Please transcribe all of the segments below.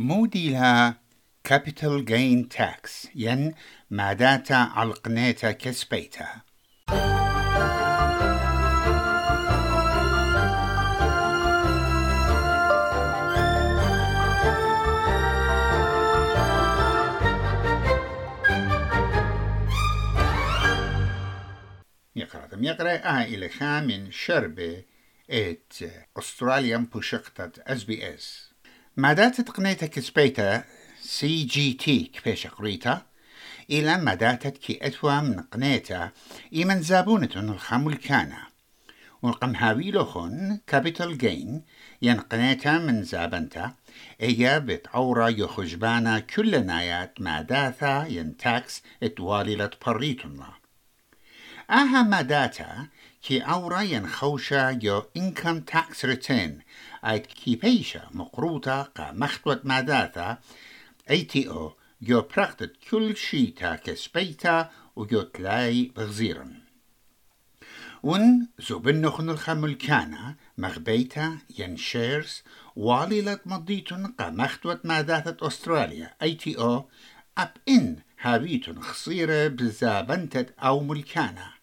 موديلا capital gain tax ين ماداتا علقنيتا كسبيتا يقرأ يقرأ آه إلى خامن شربة ات أستراليا بوشقتت اس بي اس مادات تقنيتا كسبيتا سي جي تي كبيش قريتا إلى مداتت كي أتوا من قنيتا إيمن زابونة الخمول كانا والقم هاويلوخن كابيتال جين ين قنيتا من زابنتا إيا بتعورا يخجبانا كل نايات ماداتا ين تاكس إتوالي بريتنا آها ماداتا كي أورا خوشا يو income tax return. أيت كي بيشا مقروطة قا مختوت ماداتا اي تي أو جو براختت كل شي تا كسبيتا وجو تلاي بغزيرن ون زوبن نخن الخمل كانا مغبيتا ين شيرز والي لت مضيتن قا مختوت ماداثة أستراليا اي تي أو اب ان هابيتن خصيرة بزابنتت أو ملكانا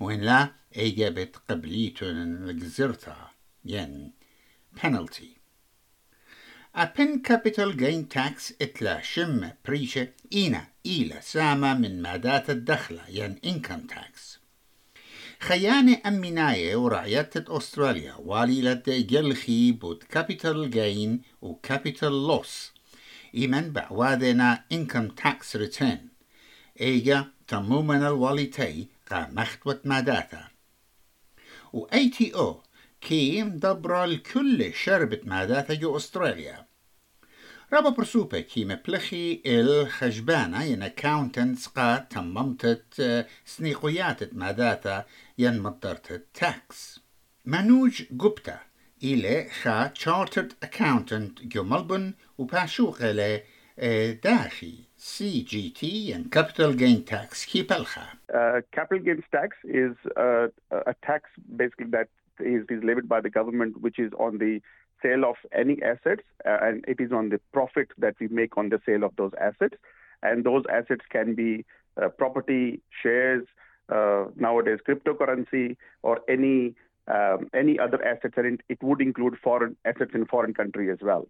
وين لا إيجابت قبليتن لجزرتا ين penalty. أبن كابيتال جين تاكس إتلا شم بريشة إينا إيلا سامة من مادات الدخلة ين إنكم تاكس خيانة أميناية ورعية أستراليا والي لد جلخي بود كابيتال جين وكابيتال لوس إيمن بعوادنا إنكم تاكس ريتيرن إيجا تمومنا الواليتي قا مختوت ماداتا. و اي تي أو كيم دبر الكل شربت ماداتا جو أستراليا رابا برسوبة كي مبلخي الخجبانة ين اكاونتنتس قا تممتت سنيقويات ماداتا ين مدرت التاكس منوج جوبتا إلى خا تشارترد اكاونتنت جو ملبون وباشوق إلى داخي CGT and capital gain tax. Uh, capital gains tax is uh, a tax basically that is, is levied by the government, which is on the sale of any assets, uh, and it is on the profit that we make on the sale of those assets. And those assets can be uh, property, shares, uh, nowadays cryptocurrency, or any um, any other assets, and it would include foreign assets in foreign country as well.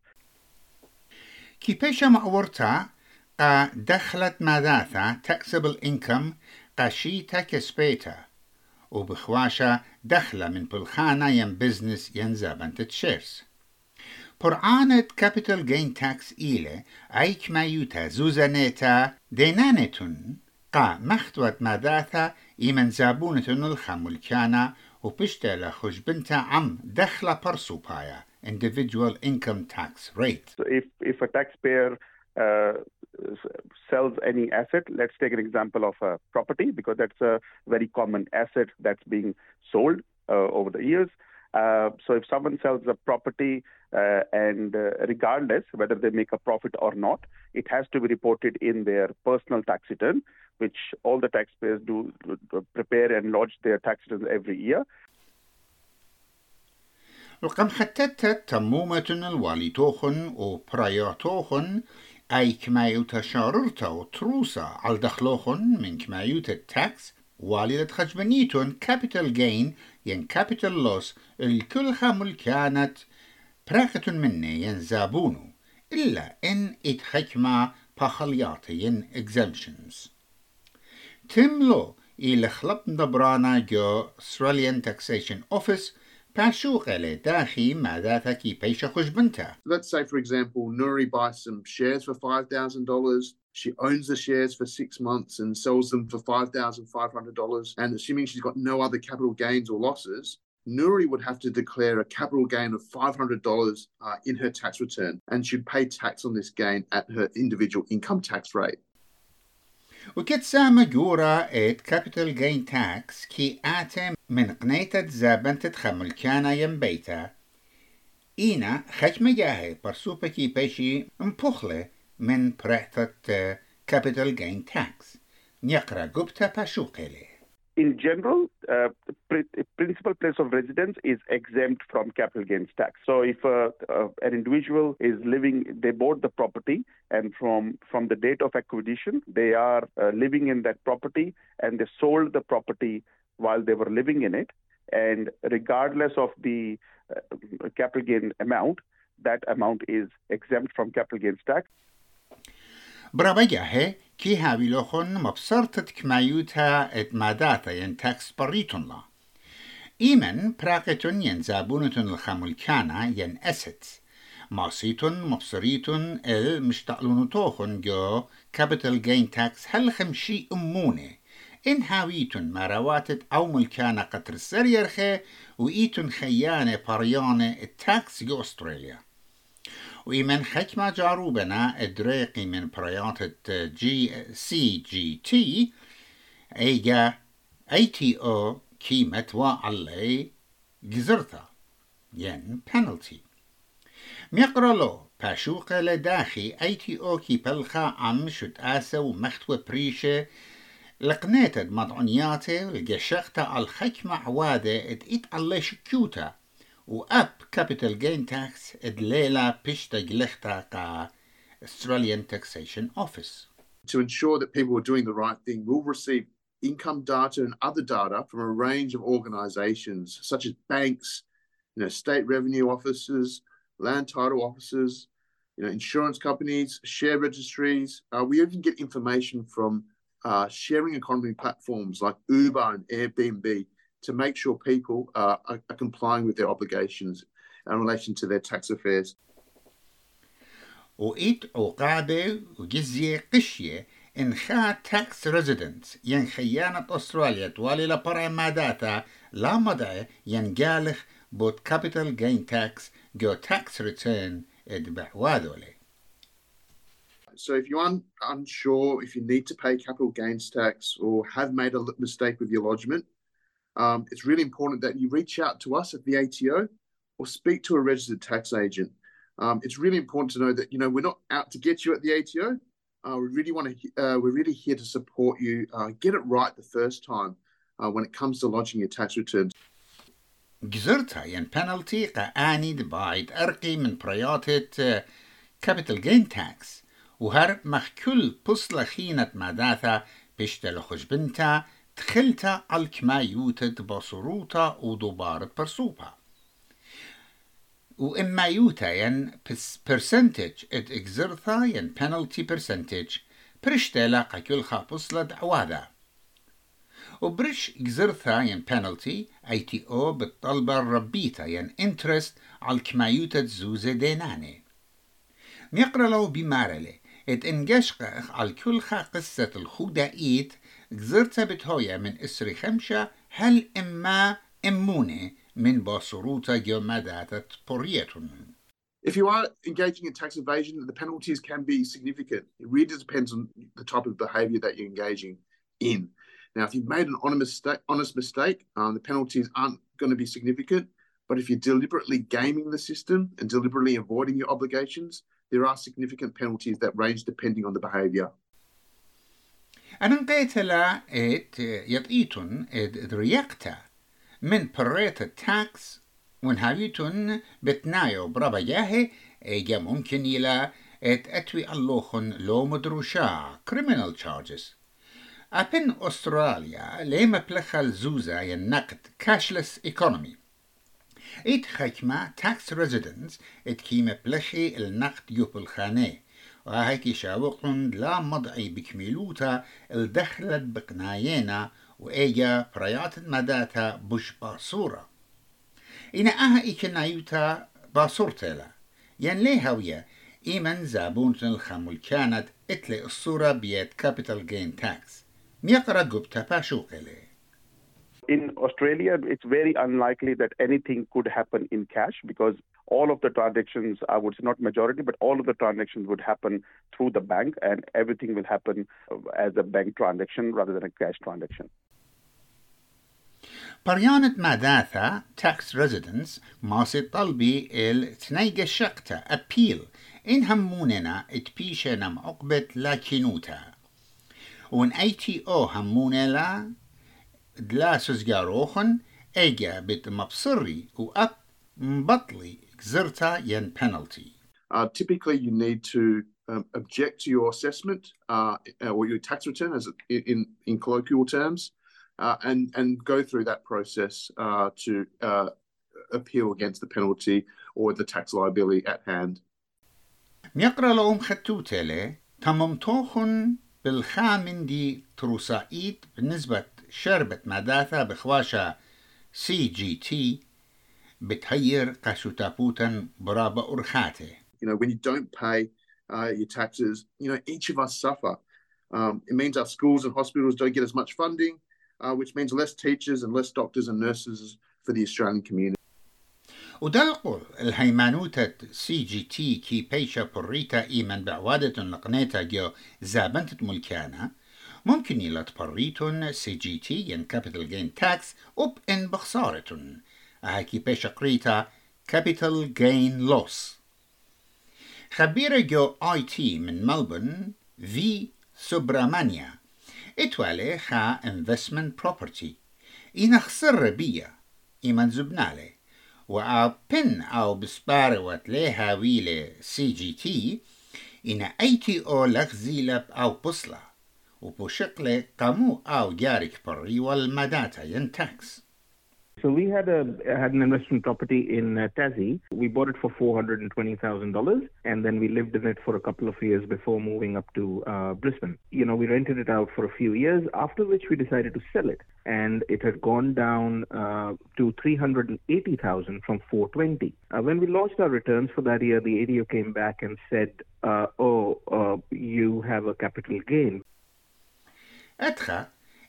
כי פשע دخلت ماداتا taxable income قشيتا كسبيتا وبخواشا دخلة من بلخانة ين بزنس ين زابنت تشيرز برعانة كابيتال جين تاكس إيلة أيك ما يوتا زوزانيتا دينانتون قا مختوت ماداتا إيمن زابونتون الخمول كانا وبشتا لخش بنتا عم دخلة برسوبايا individual income tax rate. So if, if a taxpayer uh, sells any asset, let's take an example of a property because that's a very common asset that's being sold uh, over the years. Uh, so if someone sells a property uh, and uh, regardless whether they make a profit or not, it has to be reported in their personal tax return, which all the taxpayers do prepare and lodge their tax returns every year. القم حتت تمومة الواليتوخن وبراياتوخن أي كمايو تشاررتا وتروسا على دخلوخن من كمايو التاكس والدة خجبنيتون كابيتال جين ين كابيتال لوس الكل خامل كانت براكة مني ين زابونو إلا إن اتخكما بخلياتي ين exemptions. تملو إلى خلط دبرانا جو Australian Taxation Office Let's say, for example, Nuri buys some shares for $5,000. She owns the shares for six months and sells them for $5,500. And assuming she's got no other capital gains or losses, Nuri would have to declare a capital gain of $500 uh, in her tax return and should pay tax on this gain at her individual income tax rate. وكتسامى جورا ات كابيتال جين تاكس كي آتم من قنيتة زابنتة خمل كان ينبيتا إينا خجم جاهي برسوبة كي بيشي مبخلة من برعتة كابيتال جين تاكس نيقرا قبتا باشوقلي in general, uh, principal place of residence is exempt from capital gains tax. So if uh, uh, an individual is living, they bought the property, and from from the date of acquisition, they are uh, living in that property, and they sold the property while they were living in it, and regardless of the uh, capital gain amount, that amount is exempt from capital gains tax. هاوي لوخن مبصرتت كمايوتا ات ماداتا ين تاكس بريتون لا إيمن براقتون ين زابونتون الخاملكانا ين أسيتس ماسيتون مبصريتون ال مشتقلونتوخن جو كابيتال جين تاكس هل خمشي أمونه إن هاويتون مرواتت أو ملكانا قطر السريرخي وإيتون خيانة بريانة التاكس جو أستراليا إدريقي من بريات جي سي جي تي إيجا أي تي أو كيمة وعلي جزرتا ين بنالتي ميقرا له باشوقة لداخي أي تي أو كي بلخا عم شت آسا ومختوى بريشة لقنيتد مضعنياتي ولقشقتا الخكمة عوادة ات إت علي شكيوتا واب كابيتال جين تاكس ادليلا بيشتا جلختا قا Australian Taxation Office. To ensure that people are doing the right thing, we'll receive income data and other data from a range of organisations such as banks, you know, state revenue offices, land title offices, you know, insurance companies, share registries. Uh, we even get information from uh, sharing economy platforms like Uber and Airbnb to make sure people are, are, are complying with their obligations in relation to their tax affairs. وإيت عقابة وجزية قشية إنخاء تاكس ريزيدنتس ين خيانة أستراليا توالي لبرع ماداتا لا مدعي ين جالخ بوت كابيتال جين تاكس جو تاكس ريتيرن إدبح واذولي So if you're un- unsure if you need to pay capital gains tax or have made a mistake with your lodgement, um, it's really important that you reach out to us at the ATO or speak to a registered tax agent. Um, it's really important to know that you know we're not out to get you at the ATO. Uh, we really want to. Uh, we're really here to support you. Uh, get it right the first time uh, when it comes to lodging your tax returns. جزرتها ين penalty قاني بايد أرقي من برياتة capital gain tax وهر مخكل بصلة خينة ماداثا بيشتل خشبنتا تخلتا الكما يوتد بصروتا ودوبارة برسوبا وإما يوتا ين percentage ات اكزرثا ين penalty percentage برشتلا قكل خابصلة دعوادا وبرش اكزرثا ين penalty اي تي أو بالطلبة الربيتا ين interest على الكمايوتا زوزة ديناني ميقرا لو بمارلي ات انجشقخ على كل قصة الخودة ايت If you are engaging in tax evasion, the penalties can be significant. It really depends on the type of behaviour that you're engaging in. Now, if you've made an honest mistake, um, the penalties aren't going to be significant. But if you're deliberately gaming the system and deliberately avoiding your obligations, there are significant penalties that range depending on the behaviour. نقيت لا إت يطيتون إد رياكتا من بريت التاكس ونهاويتون بتنايو برابا جاهي إيجا ممكن إلى إت أتوي اللوخن لو مدروشا criminal charges. أبن أستراليا ليما بلخا الزوزة ينقد cashless economy. إت خكمة tax residents إت كيما بلخي النقد يوب الخاني وهيك شاوقن لا مضعي بكميلوتا الدخلت بقناينا وإيجا بريات مداتا بش باصورة إنا أها إيكنايوتا باصورتلا ين ليه هوية إيمن زابون الخمول كانت إتلي الصورة بيت كابيتال جين تاكس ميقرا قبتا باشوقلي In Australia, it's very unlikely that anything could happen in cash because all of the transactions, I would say not majority, but all of the transactions would happen through the bank and everything will happen as a bank transaction rather than a cash transaction. بريانة ماداثا tax residents ماسي طلبي التنيجة شقتا appeal إن هموننا اتبيشنا معقبة لاكينوتا وان اي تي او هموننا دلاسوس جاروخن ايجا بيت مبصري واب مبطلي زرتا ين penalty. Uh, typically, you need to um, object to your assessment uh, or your tax return, as in in colloquial terms, uh, and and go through that process uh, to uh, appeal against the penalty or the tax liability at hand. ميقرا لهم خطوتة تممتوخن بالخامن دي تروسائيت بالنسبة شربة ماداثا بخواشا سي جي تي بتهير قاشوتابوتا برابا أرخاته. You know, when you don't pay uh, your taxes, you know, each of us suffer. Um, it means our schools and hospitals don't get as much funding, uh, which means less teachers and less doctors and nurses for the Australian community. ودلقل الهيمانوتة سي جي تي كي بيشا بريتا إيمن بعوادة نقنيتا جو زابنت ملكانا ممكن يلا بريتون سي جي تي ين كابيتال جين تاكس أب إن بخسارة. هاكي بيشا قريتا كابيتال جين لوس خبير جو آي تي من ملبون في سوبرامانيا. إتوالي خا انفستمنت بروبرتي إنا خسر بيا. إيمان زبنالي. وأو بن أو بسبار وتليها ويلي سي جي تي إنا أيتي أو لغزيلب أو بصلة وبوشقلي قامو أو جارك بري والمداتا ينتاكس So we had a had an investment property in uh, Tassie. We bought it for four hundred and twenty thousand dollars, and then we lived in it for a couple of years before moving up to uh, Brisbane. You know, we rented it out for a few years, after which we decided to sell it, and it had gone down uh, to three hundred and eighty thousand from four twenty. Uh, when we launched our returns for that year, the ADO came back and said, uh, "Oh, uh, you have a capital gain." أدخى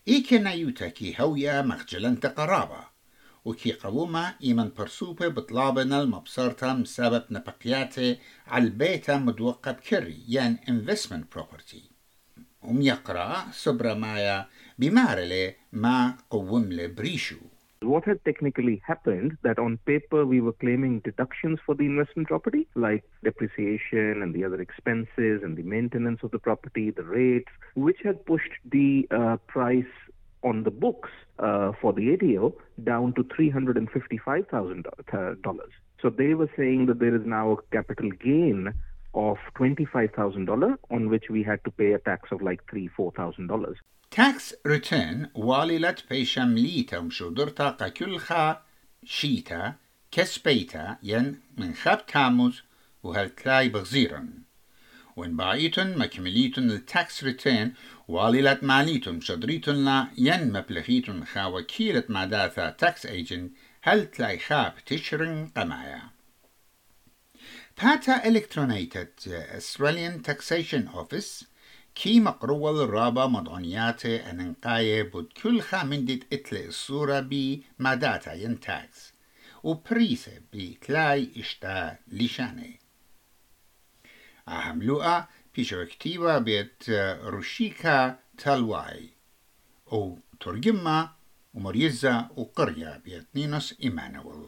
إيكنا يوتاكي هويا مخجلا تقرابا. وكي قوما إيمن برسوبة بطلابنا المبصرتا مسابة نبقياتي على البيتا مدوقة بكري يعني investment property. وم يقرأ سبرا مايا بمارلي ما قوم بريشو What had technically happened that on paper we were claiming deductions for the investment property, like depreciation and the other expenses and the maintenance of the property, the rates, which had pushed the uh, price on the books uh, for the ATO down to $355,000. So they were saying that there is now a capital gain of $25,000 on which we had to pay a tax of like three, $4,000. Tax return واللت بيشمليتا مشودرتا قكلخا شيتا كسبيتا ين من خاب تاموز وهالتلاي بغزيرن وين بايتن مكمليتن التاكس ريتيرن واليلت ماليتن شدريتن لا ين مبلغيتن خا وكيلة ماداثا تاكس ايجن هل تلاي خاب تشرن قمايا باتا الكترونيتد Australian Taxation Office كي مقروة الرابا مضغنيات انقاية بود كل خامندت اتل الصورة بي ماداتا ين تاكس وبريسة بي تلاي إشتا لشاني عملوها كتيبة بيت روشيكا تالواي أو ترجمة ومريزة وقرية بيت نينوس إيمانويل.